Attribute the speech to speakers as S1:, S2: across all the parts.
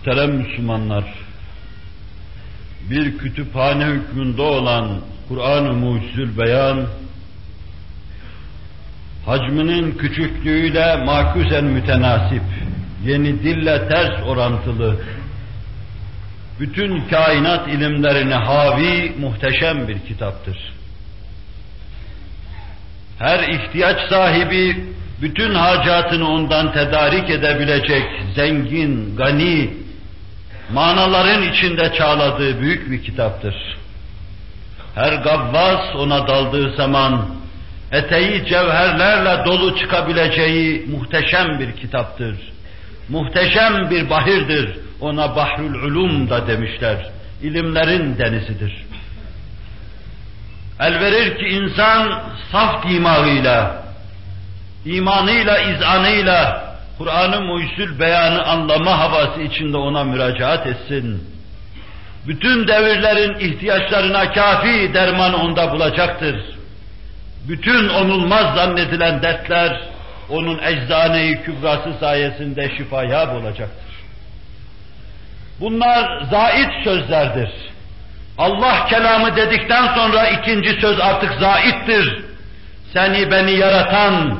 S1: Muhterem Müslümanlar, bir kütüphane hükmünde olan Kur'an-ı Mucizül Beyan, hacminin küçüklüğüyle makusen mütenasip, yeni dille ters orantılı, bütün kainat ilimlerini havi muhteşem bir kitaptır. Her ihtiyaç sahibi bütün hacatını ondan tedarik edebilecek zengin, gani, manaların içinde çağladığı büyük bir kitaptır. Her gavvas ona daldığı zaman eteği cevherlerle dolu çıkabileceği muhteşem bir kitaptır. Muhteşem bir bahirdir. Ona Bahrül Ulum da demişler. İlimlerin denizidir. El verir ki insan saf dimağıyla, imanıyla, izanıyla Kur'an-ı muysül beyanı anlama havası içinde ona müracaat etsin. Bütün devirlerin ihtiyaçlarına kafi derman onda bulacaktır. Bütün onulmaz zannedilen dertler onun eczane-i kübrası sayesinde şifaya bulacaktır. Bunlar zait sözlerdir. Allah kelamı dedikten sonra ikinci söz artık zaittir. Seni beni yaratan,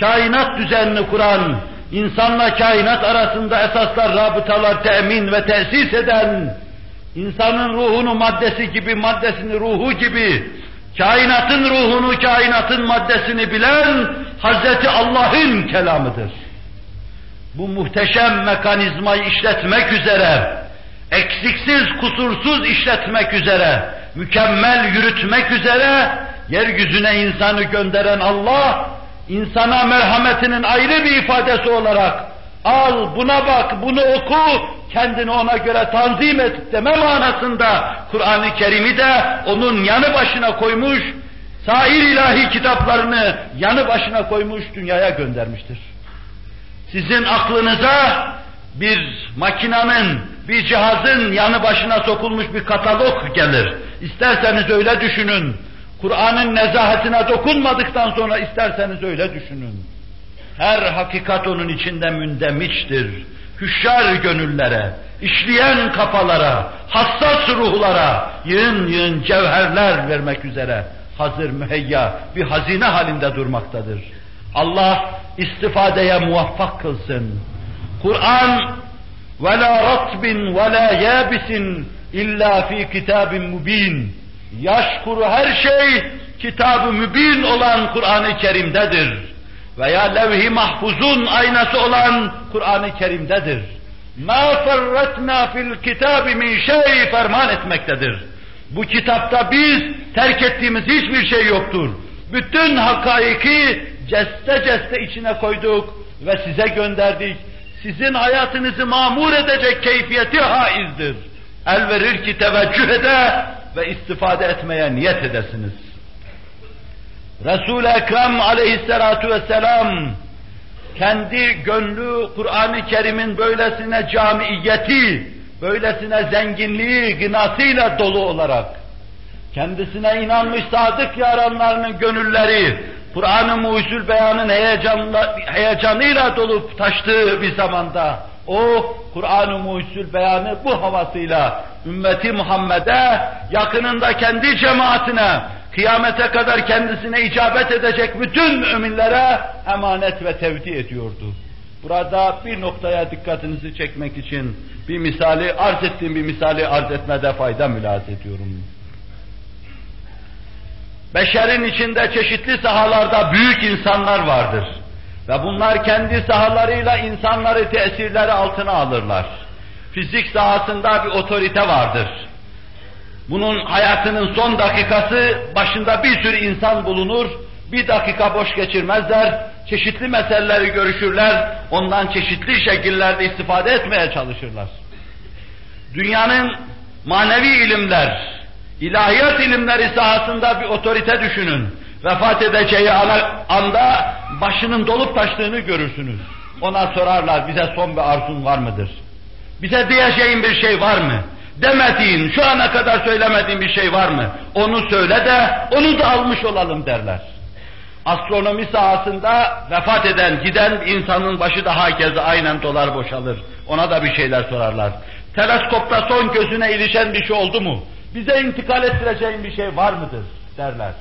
S1: kainat düzenini kuran, insanla kainat arasında esaslar, rabıtalar temin ve tesis eden, insanın ruhunu maddesi gibi, maddesini ruhu gibi, kainatın ruhunu, kainatın maddesini bilen Hazreti Allah'ın kelamıdır. Bu muhteşem mekanizmayı işletmek üzere, eksiksiz, kusursuz işletmek üzere, mükemmel yürütmek üzere, yeryüzüne insanı gönderen Allah, insana merhametinin ayrı bir ifadesi olarak al buna bak bunu oku kendini ona göre tanzim et deme manasında Kur'an-ı Kerim'i de onun yanı başına koymuş sair ilahi kitaplarını yanı başına koymuş dünyaya göndermiştir. Sizin aklınıza bir makinanın, bir cihazın yanı başına sokulmuş bir katalog gelir. İsterseniz öyle düşünün. Kur'an'ın nezahetine dokunmadıktan sonra isterseniz öyle düşünün. Her hakikat onun içinde mündemiştir. Hüşyar gönüllere, işleyen kafalara, hassas ruhlara yığın yığın cevherler vermek üzere hazır müheyya bir hazine halinde durmaktadır. Allah istifadeye muvaffak kılsın. Kur'an وَلَا رَطْبٍ وَلَا يَابِسٍ illa fi kitabin mubin yaş kuru her şey kitabı mübin olan Kur'an-ı Kerim'dedir. Veya levh-i mahfuzun aynası olan Kur'an-ı Kerim'dedir. مَا فَرَّتْنَا fil kitabi min şey ferman etmektedir. Bu kitapta biz terk ettiğimiz hiçbir şey yoktur. Bütün hakaiki ceste ceste içine koyduk ve size gönderdik. Sizin hayatınızı mamur edecek keyfiyeti haizdir. El verir ki teveccüh ede ve istifade etmeye niyet edesiniz. Resul-i Ekrem aleyhissalatu vesselam kendi gönlü Kur'an-ı Kerim'in böylesine camiiyeti, böylesine zenginliği, gınasıyla dolu olarak kendisine inanmış sadık yaranlarının gönülleri Kur'an-ı Mucizül Beyan'ın heyecanıyla dolup taştığı bir zamanda o Kur'an-ı Mucizül Beyan'ı bu havasıyla ümmeti Muhammed'e, yakınında kendi cemaatine, kıyamete kadar kendisine icabet edecek bütün müminlere emanet ve tevdi ediyordu. Burada bir noktaya dikkatinizi çekmek için bir misali arz ettiğim bir misali arz etmede fayda mülaz ediyorum. Beşerin içinde çeşitli sahalarda büyük insanlar vardır. Ve bunlar kendi sahalarıyla insanları tesirleri altına alırlar. Fizik sahasında bir otorite vardır. Bunun hayatının son dakikası başında bir sürü insan bulunur, bir dakika boş geçirmezler, çeşitli meseleleri görüşürler, ondan çeşitli şekillerde istifade etmeye çalışırlar. Dünyanın manevi ilimler, ilahiyat ilimleri sahasında bir otorite düşünün. Vefat edeceği anda başının dolup taştığını görürsünüz. Ona sorarlar bize son bir arzun var mıdır? Bize diyeceğin bir şey var mı? Demediğin, şu ana kadar söylemediğin bir şey var mı? Onu söyle de onu da almış olalım derler. astronomi sahasında vefat eden, giden insanın başı da hakeza aynen dolar boşalır. Ona da bir şeyler sorarlar. Teleskopta son gözüne ilişen bir şey oldu mu? Bize intikal ettireceğin bir şey var mıdır? derler.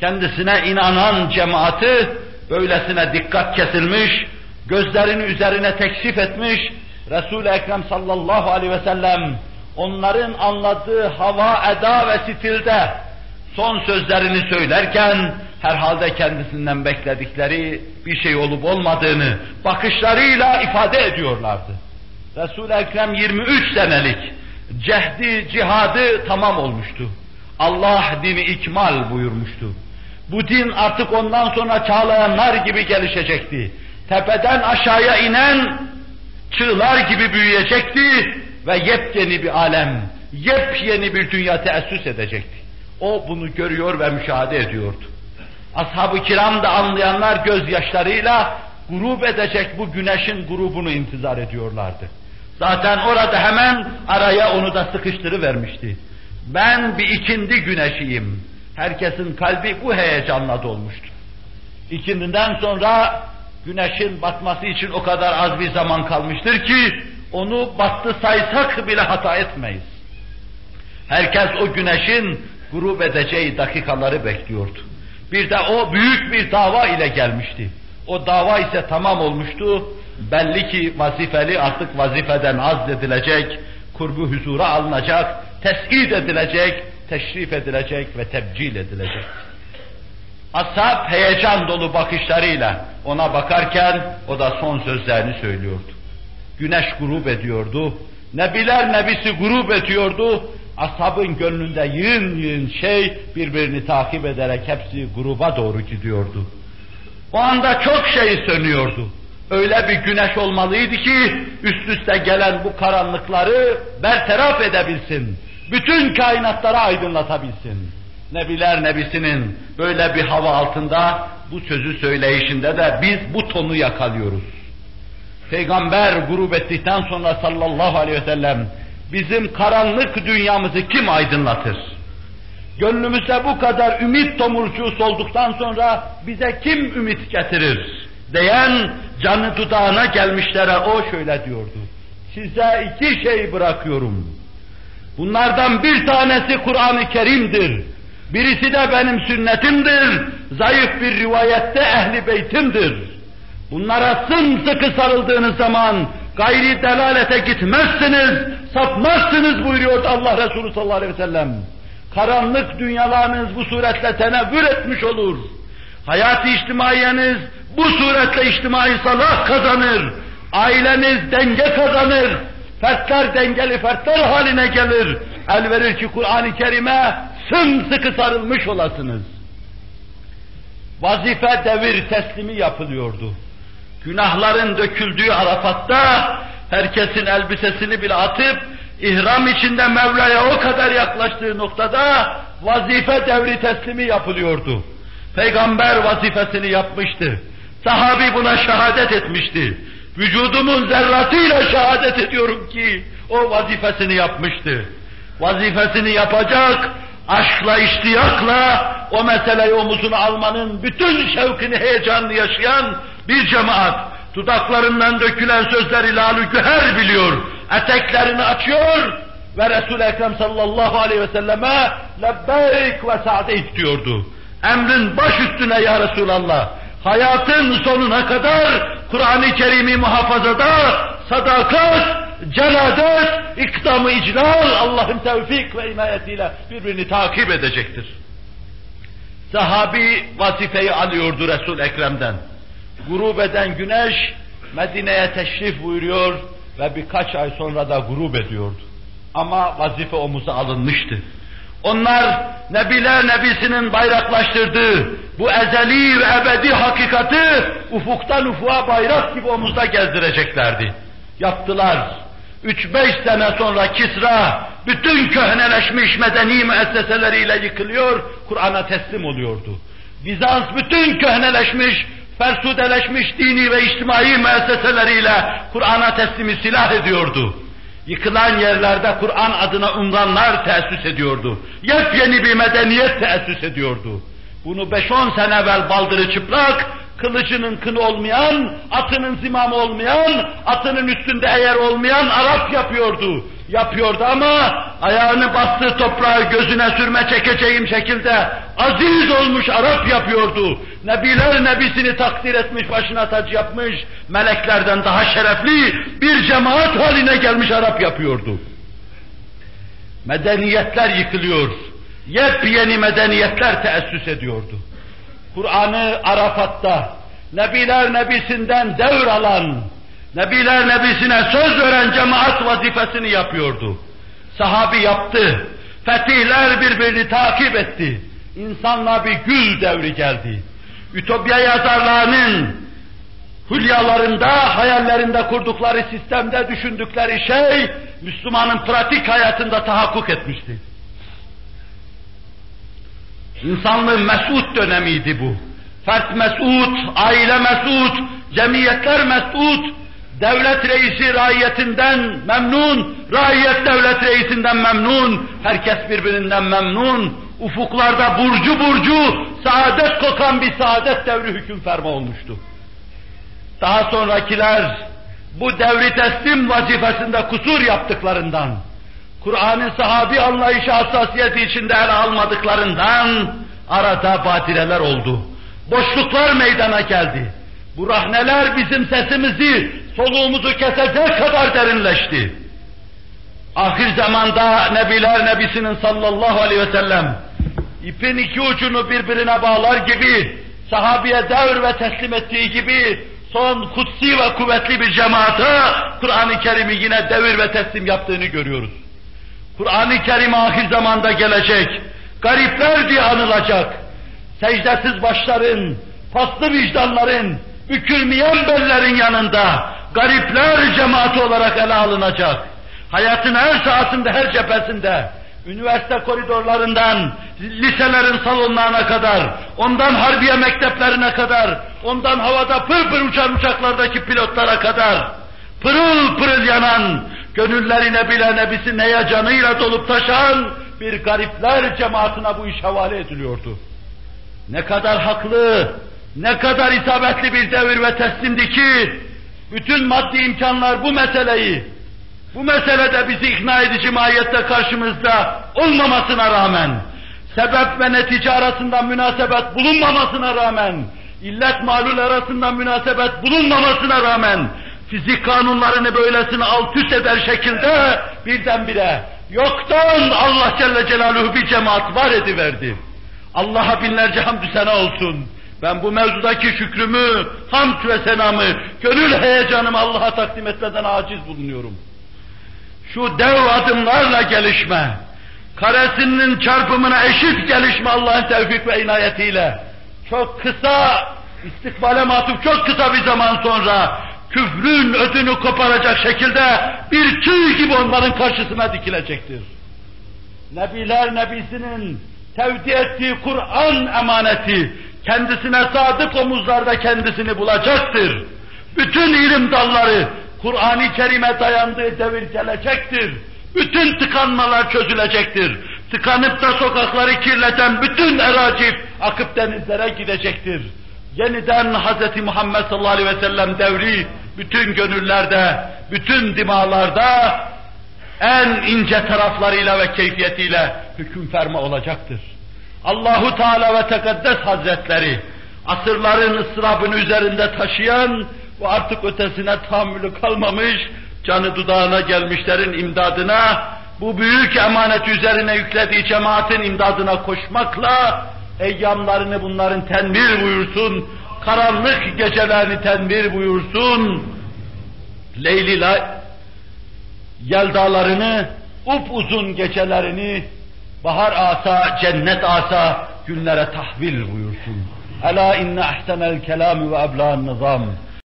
S1: Kendisine inanan cemaati böylesine dikkat kesilmiş, gözlerini üzerine teksif etmiş, Resul-i Ekrem sallallahu aleyhi ve sellem onların anladığı hava, eda ve stilde son sözlerini söylerken herhalde kendisinden bekledikleri bir şey olup olmadığını bakışlarıyla ifade ediyorlardı. Resul-i Ekrem 23 senelik cehdi, cihadı tamam olmuştu. Allah dini ikmal buyurmuştu. Bu din artık ondan sonra çağlayanlar gibi gelişecekti. Tepeden aşağıya inen çığlar gibi büyüyecekti ve yepyeni bir alem, yepyeni bir dünya teessüs edecekti. O bunu görüyor ve müşahede ediyordu. Ashab-ı kiram da anlayanlar gözyaşlarıyla grup edecek bu güneşin grubunu intizar ediyorlardı. Zaten orada hemen araya onu da sıkıştırıvermişti. Ben bir ikindi güneşiyim. Herkesin kalbi bu heyecanla dolmuştu. İkindinden sonra güneşin batması için o kadar az bir zaman kalmıştır ki onu battı saysak bile hata etmeyiz. Herkes o güneşin grup edeceği dakikaları bekliyordu. Bir de o büyük bir dava ile gelmişti. O dava ise tamam olmuştu. Belli ki vazifeli artık vazifeden azdedilecek, kurbu huzura alınacak, teskid edilecek, teşrif edilecek ve tebcil edilecek. Ashab heyecan dolu bakışlarıyla ona bakarken o da son sözlerini söylüyordu. Güneş grup ediyordu. Nebiler nebisi grup ediyordu. Ashabın gönlünde yığın yığın şey birbirini takip ederek hepsi gruba doğru gidiyordu. O anda çok şey sönüyordu. Öyle bir güneş olmalıydı ki üst üste gelen bu karanlıkları bertaraf edebilsin. Bütün kainatları aydınlatabilsin. Nebiler Nebisi'nin böyle bir hava altında bu sözü söyleyişinde de biz bu tonu yakalıyoruz. Peygamber grup ettikten sonra sallallahu aleyhi ve sellem bizim karanlık dünyamızı kim aydınlatır? Gönlümüzde bu kadar ümit tomurcuğu olduktan sonra bize kim ümit getirir? Diyen canı dudağına gelmişlere o şöyle diyordu. Size iki şey bırakıyorum. Bunlardan bir tanesi Kur'an-ı Kerim'dir. Birisi de benim sünnetimdir. Zayıf bir rivayette ehli beytimdir. Bunlara sımsıkı sarıldığınız zaman gayri delalete gitmezsiniz, sapmazsınız buyuruyor Allah Resulü sallallahu aleyhi ve sellem. Karanlık dünyalarınız bu suretle tenevvür etmiş olur. Hayat-ı içtimaiyeniz bu suretle içtimai salah kazanır. Aileniz denge kazanır. Fertler dengeli fertler haline gelir. El verir ki Kur'an-ı Kerim'e sımsıkı sarılmış olasınız. Vazife devir teslimi yapılıyordu. Günahların döküldüğü Arafat'ta herkesin elbisesini bile atıp ihram içinde Mevla'ya o kadar yaklaştığı noktada vazife devri teslimi yapılıyordu. Peygamber vazifesini yapmıştı. Sahabi buna şehadet etmişti. Vücudumun zerratıyla şehadet ediyorum ki o vazifesini yapmıştı. Vazifesini yapacak, aşkla, iştiyakla o meseleyi omuzuna almanın bütün şevkini, heyecanını yaşayan bir cemaat, dudaklarından dökülen sözleri lalü güher biliyor, eteklerini açıyor ve Resul-i Ekrem sallallahu aleyhi ve selleme lebbeyk ve sa'deyk diyordu. Emrin baş üstüne ya Resulallah. Hayatın sonuna kadar Kur'an-ı Kerim'i muhafazada sadakat, celadet, ikdamı iclal Allah'ın tevfik ve inayetiyle birbirini takip edecektir. Sahabi vazifeyi alıyordu resul Ekrem'den. Grup eden güneş Medine'ye teşrif buyuruyor ve birkaç ay sonra da grup ediyordu. Ama vazife omuza alınmıştı. Onlar Nebiler Nebisi'nin bayraklaştırdığı bu ezeli ve ebedi hakikati ufuktan ufuğa bayrak gibi omuzda gezdireceklerdi. Yaptılar. Üç beş sene sonra Kisra bütün köhneleşmiş medeni müesseseleriyle yıkılıyor, Kur'an'a teslim oluyordu. Bizans bütün köhneleşmiş, fersudeleşmiş dini ve içtimai müesseseleriyle Kur'an'a teslimi silah ediyordu. Yıkılan yerlerde Kur'an adına umranlar teessüs ediyordu. Yepyeni bir medeniyet teessüs ediyordu. Bunu 5-10 sene evvel baldırı çıplak, kılıcının kını olmayan, atının zimamı olmayan, atının üstünde eğer olmayan Arap yapıyordu. Yapıyordu ama ayağını bastığı toprağı gözüne sürme çekeceğim şekilde aziz olmuş Arap yapıyordu. Nebiler nebisini takdir etmiş, başına tac yapmış, meleklerden daha şerefli bir cemaat haline gelmiş Arap yapıyordu. Medeniyetler yıkılıyor. Yepyeni medeniyetler teessüs ediyordu. Kur'an'ı Arafat'ta, Nebiler Nebisinden devr alan, Nebiler Nebisine söz veren cemaat vazifesini yapıyordu. Sahabi yaptı. Fetihler birbirini takip etti. İnsanla bir gül devri geldi. Ütopya yazarlarının hülyalarında, hayallerinde kurdukları sistemde düşündükleri şey, Müslümanın pratik hayatında tahakkuk etmişti. İnsanlığın mesut dönemiydi bu. Fert mesut, aile mesut, cemiyetler mesut, devlet reisi raiyetinden memnun, raiyet devlet reisinden memnun, herkes birbirinden memnun, ufuklarda burcu burcu, saadet kokan bir saadet devri hüküm ferma olmuştu. Daha sonrakiler bu devri teslim vazifesinde kusur yaptıklarından, Kur'an'ın sahabi anlayışı hassasiyeti içinde ele almadıklarından arada badireler oldu. Boşluklar meydana geldi. Bu rahneler bizim sesimizi, soluğumuzu kesecek kadar derinleşti. Ahir zamanda Nebiler Nebisi'nin sallallahu aleyhi ve sellem ipin iki ucunu birbirine bağlar gibi sahabiye devr ve teslim ettiği gibi son kutsi ve kuvvetli bir cemaata Kur'an-ı Kerim'i yine devir ve teslim yaptığını görüyoruz. Kur'an-ı Kerim ahir zamanda gelecek, garipler diye anılacak, secdesiz başların, paslı vicdanların, bükülmeyen bellerin yanında garipler cemaati olarak ele alınacak. Hayatın her saatinde, her cephesinde, üniversite koridorlarından, liselerin salonlarına kadar, ondan harbiye mekteplerine kadar, ondan havada pır pır uçan uçaklardaki pilotlara kadar, pırıl pırıl yanan, gönüllerine bile nebisi neye canıyla dolup taşan bir garipler cemaatine bu iş havale ediliyordu. Ne kadar haklı, ne kadar isabetli bir devir ve teslimdi ki, bütün maddi imkanlar bu meseleyi, bu meselede bizi ikna edici mahiyette karşımızda olmamasına rağmen, sebep ve netice arasında münasebet bulunmamasına rağmen, illet malul arasında münasebet bulunmamasına rağmen, fizik kanunlarını böylesine alt üst eder şekilde birdenbire yoktan Allah Celle Celaluhu bir cemaat var ediverdi. Allah'a binlerce hamdü sena olsun. Ben bu mevzudaki şükrümü, hamd ve senamı, gönül heyecanımı Allah'a takdim etmeden aciz bulunuyorum. Şu dev adımlarla gelişme, karesinin çarpımına eşit gelişme Allah'ın tevfik ve inayetiyle, çok kısa, istikbale matuf çok kısa bir zaman sonra, küfrün ödünü koparacak şekilde bir tüy gibi onların karşısına dikilecektir. Nebiler Nebisi'nin tevdi ettiği Kur'an emaneti, kendisine sadık omuzlarda kendisini bulacaktır. Bütün ilim dalları Kur'an-ı Kerim'e dayandığı devir gelecektir. Bütün tıkanmalar çözülecektir. Tıkanıp da sokakları kirleten bütün eracip akıp denizlere gidecektir. Yeniden Hz. Muhammed sallallahu aleyhi ve sellem devri bütün gönüllerde, bütün dimalarda en ince taraflarıyla ve keyfiyetiyle hüküm ferma olacaktır. Allahu Teala ve Tekaddes Hazretleri asırların ıstırabını üzerinde taşıyan ve artık ötesine tahammülü kalmamış, canı dudağına gelmişlerin imdadına, bu büyük emanet üzerine yüklediği cemaatin imdadına koşmakla eyyamlarını bunların tenbir buyursun, karanlık gecelerini tenbir buyursun, Leyli yeldalarını, upuzun gecelerini bahar asa, cennet asa günlere tahvil buyursun. Ela inne ahsenel kelami ve ebla'n nizam.